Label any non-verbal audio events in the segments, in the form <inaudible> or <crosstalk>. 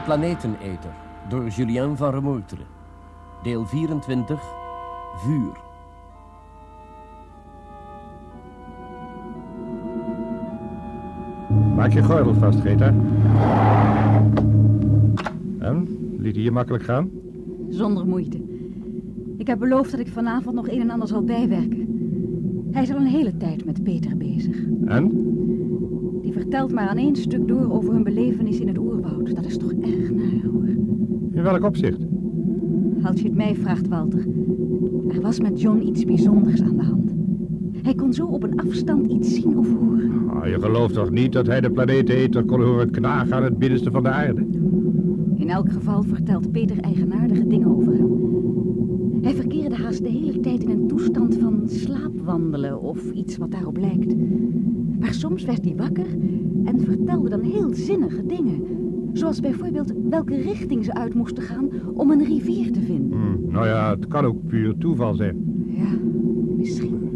Planeteneter door Julien van Remoeteren. Deel 24, Vuur. Maak je gordel vast, Greta. En? Liet hij je makkelijk gaan? Zonder moeite. Ik heb beloofd dat ik vanavond nog een en ander zal bijwerken. Hij is al een hele tijd met Peter bezig. En? Vertelt maar aan één stuk door over hun belevenis in het oerwoud. Dat is toch erg naar, hoor. In welk opzicht? Als je het mij vraagt, Walter. Er was met John iets bijzonders aan de hand. Hij kon zo op een afstand iets zien of horen. Oh, je gelooft toch niet dat hij de planeeteter kon horen knagen aan het binnenste van de aarde? In elk geval vertelt Peter eigenaardige dingen over hem. Hij verkeerde haast de hele tijd in een toestand van slaapwandelen of iets wat daarop lijkt. Maar soms werd hij wakker en vertelde dan heel zinnige dingen. Zoals bijvoorbeeld welke richting ze uit moesten gaan om een rivier te vinden. Hm, nou ja, het kan ook puur toeval zijn. Ja, misschien.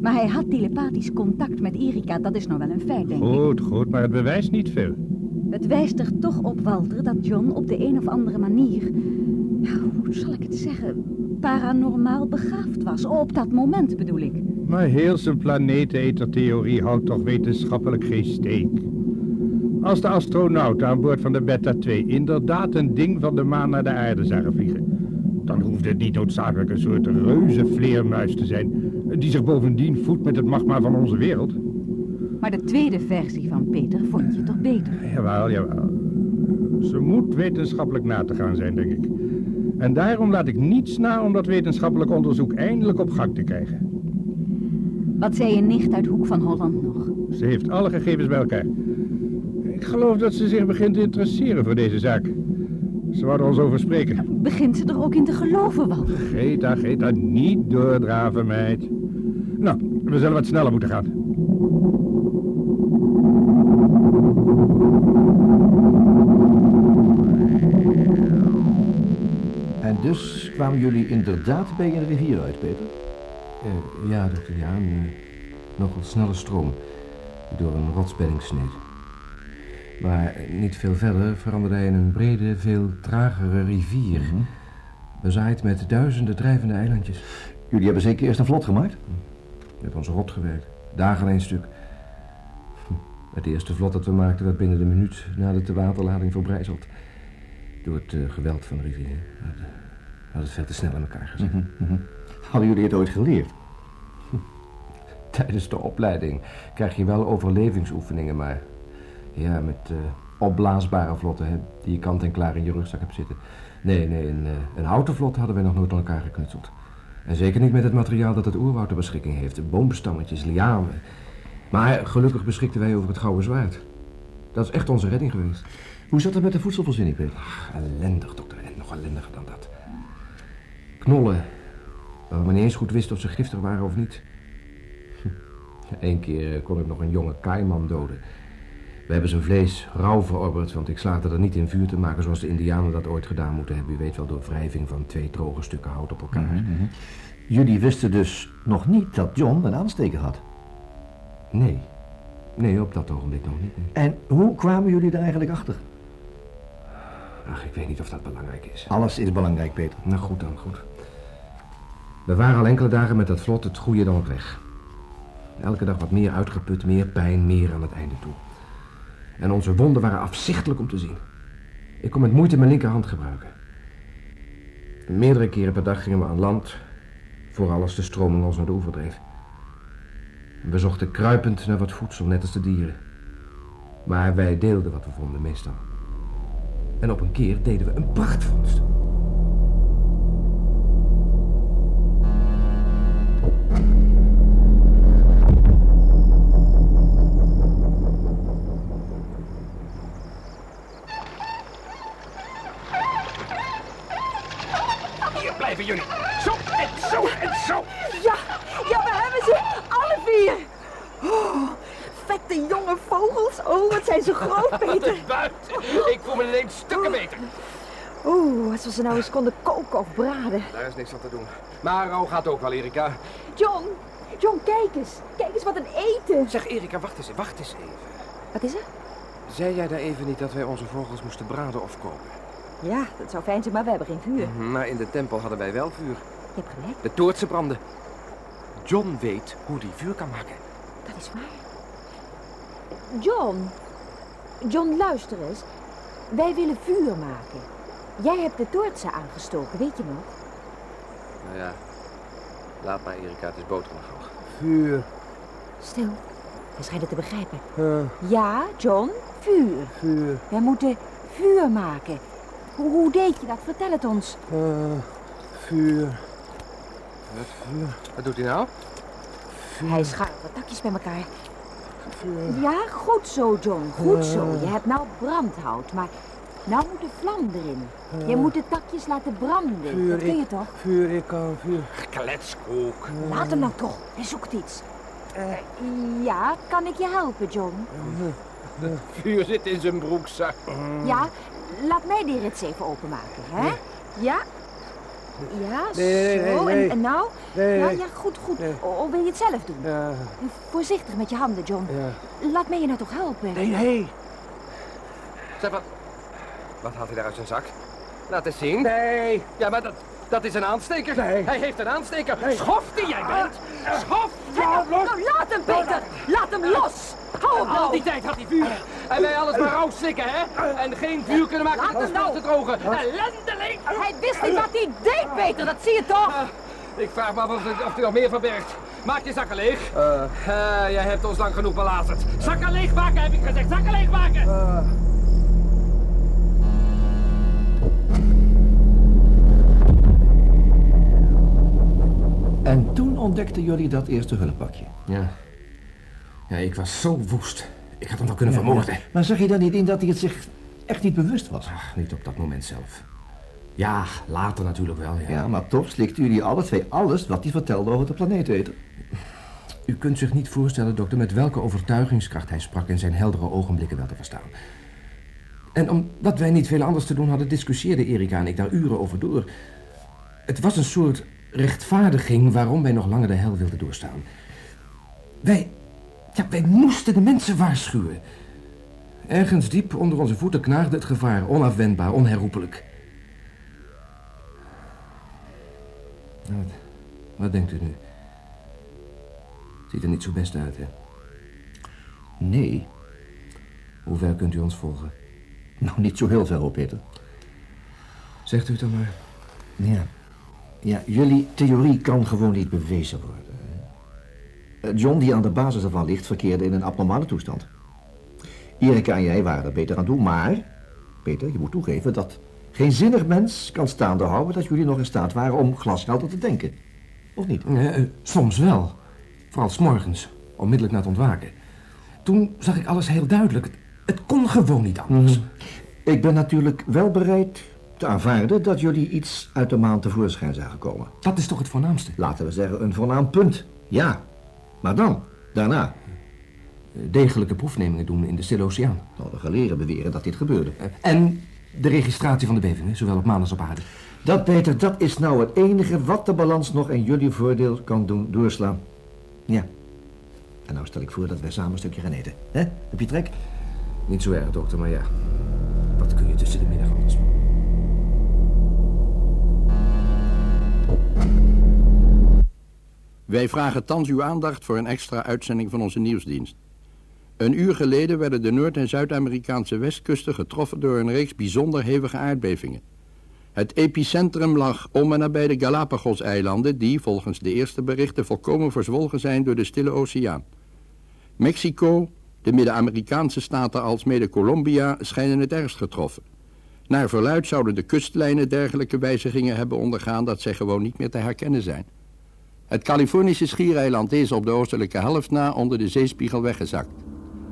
Maar hij had telepathisch contact met Erika, dat is nou wel een feit, denk ik. Goed, goed, maar het bewijst niet veel. Het wijst er toch op, Walter, dat John op de een of andere manier... Hoe zal ik het zeggen? Paranormaal begaafd was. Op dat moment bedoel ik. Maar heel zijn planeeteter-theorie houdt toch wetenschappelijk geen steek. Als de astronauten aan boord van de Beta 2 inderdaad een ding van de maan naar de aarde zagen vliegen... dan hoefde het niet noodzakelijk een soort reuze vleermuis te zijn... die zich bovendien voedt met het magma van onze wereld. Maar de tweede versie van Peter vond je toch beter? Jawel, jawel. Ze moet wetenschappelijk na te gaan zijn, denk ik. En daarom laat ik niets na om dat wetenschappelijk onderzoek eindelijk op gang te krijgen. Wat zei je nicht uit Hoek van Holland nog? Ze heeft alle gegevens bij elkaar. Ik geloof dat ze zich begint te interesseren voor deze zaak. Ze wou er ons over spreken. Begint ze er ook in te geloven, Walter? Greta, Greta, niet doordraven, meid. Nou, we zullen wat sneller moeten gaan. En dus kwamen jullie inderdaad bij een rivier uit, Peter? Eh, ja, dokter Jaan. Uh, nogal snelle stroom. Die door een rotsbedding sneed. Maar niet veel verder veranderde hij in een brede, veel tragere rivier. Mhm. Bezaaid met duizenden drijvende eilandjes. Jullie hebben zeker eerst een vlot gemaakt? Met ons rot gewerkt. Dagen aan een stuk. Het eerste vlot dat we maakten werd binnen de minuut nadat de waterlading verbrijzeld. Door het eh, geweld van de rivier. We hadden- het veel te snel in elkaar gezet. Mhm, mhm. Hadden jullie het ooit geleerd? <laughs> Tijdens de opleiding krijg je wel overlevingsoefeningen, maar... Ja, met eh, opblaasbare vlotten, hè, die je kant en klaar in je rugzak hebt zitten. Nee, nee, een, eh, een houten vlot hadden wij nog nooit aan elkaar geknutseld. En zeker niet met het materiaal dat het oerwoud ter beschikking heeft. Boomstammetjes, lianen. Maar gelukkig beschikten wij over het gouden zwaard. Dat is echt onze redding geweest. Hoe zat het met de voedselvoorziening, Peter? Ach, ellendig, dokter. En nog ellendiger dan dat. Knollen. Waar we niet eens goed wisten of ze giftig waren of niet. Eén keer eh, kon ik nog een jonge kaiman doden. We hebben zijn vlees rauw verorberd, want ik slaagde er niet in vuur te maken zoals de indianen dat ooit gedaan moeten hebben. U weet wel, door wrijving van twee droge stukken hout op elkaar. Mhm. Jullie wisten dus nog niet dat John een aansteker had. Nee. Nee, op dat ogenblik nog niet. nee. En hoe kwamen jullie er eigenlijk achter? Ach, ik weet niet of dat belangrijk is. Alles is belangrijk, Peter. Nou goed dan, goed. We waren al enkele dagen met dat vlot het goede dan op weg. Elke dag wat meer uitgeput, meer pijn, meer aan het einde toe. En onze wonden waren afzichtelijk om te zien. Ik kon met moeite mijn linkerhand gebruiken. Meerdere keren per dag gingen we aan land, vooral als de stroming ons naar de oever dreef. We zochten kruipend naar wat voedsel, net als de dieren. Maar wij deelden wat we vonden, meestal. En op een keer deden we een prachtvondst. Jonge vogels. Oh, wat zijn ze groot, <laughs> Peter. Buiten. Ik voel me ineens stukken beter. Oeh, als we ze nou eens konden koken of braden. Daar is niks aan te doen. Maar rauw gaat ook wel, Erika. John, John, kijk eens. Kijk eens wat een eten. Zeg, Erika, wacht eens, wacht eens even. Wat is er? Zei jij daar even niet dat wij onze vogels moesten braden of koken? Ja, dat zou fijn zijn, maar we hebben geen vuur. Maar in de tempel hadden wij wel vuur. Je hebt gelijk, De toortsen brandden. John weet hoe die vuur kan maken. dat is waar. John, John, luister eens. Wij willen vuur maken. Jij hebt de toortsen aangestoken, weet je nog? Nou ja, laat maar Erika, het is boterham nog. Vuur. Stil, hij schijnt het te begrijpen. Uh, Ja, John, vuur. vuur. Wij moeten vuur maken. Hoe, hoe deed je dat? Vertel het ons. Uh, vuur. Wat vuur? Wat doet hij nou? Hij schuift wat takjes bij elkaar. Ja, goed zo, John. Goed zo. Je hebt nou brandhout, maar nou moet de vlam erin. Je moet de takjes laten branden. Vuur, Dat kun je toch? Vuur, ik kan vuur. Kletskoek. Laat hem nou toch. Hij zoekt iets. Eh, ja, kan ik je helpen, John? Vuur zit in zijn broekzak. Ja, laat mij die rits even openmaken, hè? Ja? Ja, Nee, nee, nee, zo. nee. En, en nou? Nee, Ja, nee. ja, goed, goed. Nee. O, wil je het zelf doen? Ja, Voorzichtig met je handen, John. ja. Laat mij je nou toch helpen? Nee, nee. Zeg, wat... Wat haalt hij daar uit zijn zak? Laat eens zien. Nee. Ja, maar dat, dat is een aansteker. Nee. Hij heeft een aansteker. Schof die jij bent. Schof. Nou, nou, laat hem, Peter! Laat hem los! Hou hem Al nou! die tijd had hij vuur. En wij alles maar rauw slikken, hè? En geen vuur kunnen maken Laat hem nou. te drogen. Ellendeling! Hij wist niet wat hij deed, Peter, dat zie je toch? Ik vraag me af of, of hij nog meer verbergt. Maak je zakken leeg. Eh, jij hebt ons lang genoeg belazerd. Zakken leeg maken, heb ik gezegd. Zakken leeg maken. En toen ontdekten jullie dat eerste hulppakje. Ja. Ja, ik was zo woest. Ik had hem wel kunnen vermoorden. Maar zag je dan niet in dat hij het zich echt niet bewust was? Ach, niet op dat moment zelf. Ja, later natuurlijk wel, ja. Ja, maar toch slikten jullie alle twee alles wat hij vertelde over de planeeteter. U kunt zich niet voorstellen, dokter, met welke overtuigingskracht hij sprak en zijn heldere ogenblikken wel te verstaan. En omdat wij niet veel anders te doen hadden, discussieerden Erika en ik daar uren over door. Het was een soort rechtvaardiging waarom wij nog langer de hel wilden doorstaan. Wij, ja, wij moesten de mensen waarschuwen. Ergens diep onder onze voeten knaagde het gevaar, onafwendbaar, onherroepelijk. Wat, wat denkt u nu? Ziet er niet zo best uit, hè? Nee, Hoe ver kunt u ons volgen? nou niet zo heel ver Peter. Zegt u het dan maar. Ja. Ja, jullie theorie kan gewoon niet bewezen worden. Eh, John, die aan de basis ervan ligt, verkeerde in een abnormale toestand. Erika en jij waren er beter aan toe, maar... Peter, je moet toegeven dat geen zinnig mens kan staande houden... dat jullie nog in staat waren om glashelder te denken. Of niet? Eh, eh, soms wel. Vooral 's morgens, onmiddellijk na het ontwaken. Toen zag ik alles heel duidelijk. Het, het kon gewoon niet anders. Ik ben natuurlijk wel bereid te aanvaarden dat jullie iets uit de maan tevoorschijn zagen komen. Dat is toch het voornaamste? Laten we zeggen een voornaam punt. Ja, maar dan, daarna. Eh, Degelijke proefnemingen doen in de Stille Oceaan. Nou, de geleerden beweren dat dit gebeurde. En de registratie van de bevingen, zowel op maan als op aarde. Dat, Peter, dat is nou het enige wat de balans nog in jullie voordeel kan doen doorslaan. Ja. En nou stel ik voor dat wij samen een stukje gaan eten. Heb je trek? Niet zo erg, dokter, maar ja. Wat kun je tussen de middag anders? Wij vragen thans uw aandacht voor een extra uitzending van onze nieuwsdienst. Een uur geleden werden de Noord- en Zuid-Amerikaanse westkusten getroffen door een reeks bijzonder hevige aardbevingen. Het epicentrum lag om en nabij de Galapagos-eilanden, die volgens de eerste berichten volkomen verzwolgen zijn door de Stille Oceaan. Mexico, de Midden-Amerikaanse staten als mede Colombia schijnen het ergst getroffen. Naar verluid zouden de kustlijnen dergelijke wijzigingen hebben ondergaan dat zij gewoon niet meer te herkennen zijn. Het Californische schiereiland is op de oostelijke helft na onder de zeespiegel weggezakt.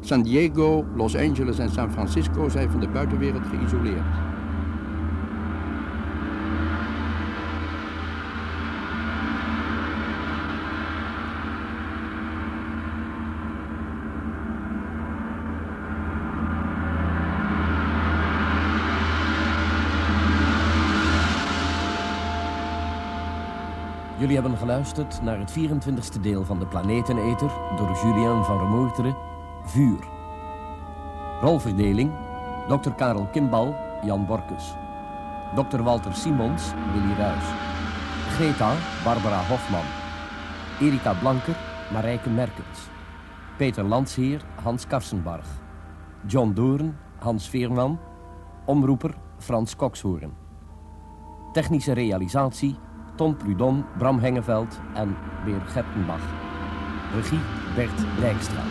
San Diego, Los Angeles en San Francisco zijn van de buitenwereld geïsoleerd. Jullie hebben geluisterd naar het 24e deel van de Planeteneter door Julien van Remoerteren, Vuur. Rolverdeling. Dr. Karel Kimbal, Jan Borkus. Dr. Walter Simons, Willy Ruys. Greta, Barbara Hofman. Erika Blanker, Marijke Merkens. Peter Landsheer, Hans Karsenbarg. John Doorn, Hans Veerman. Omroeper, Frans Kokshoorn. Technische realisatie, Ton Prudon, Bram Hengeveld en Weer Gertenbach. Regie, Bert Dijkstra.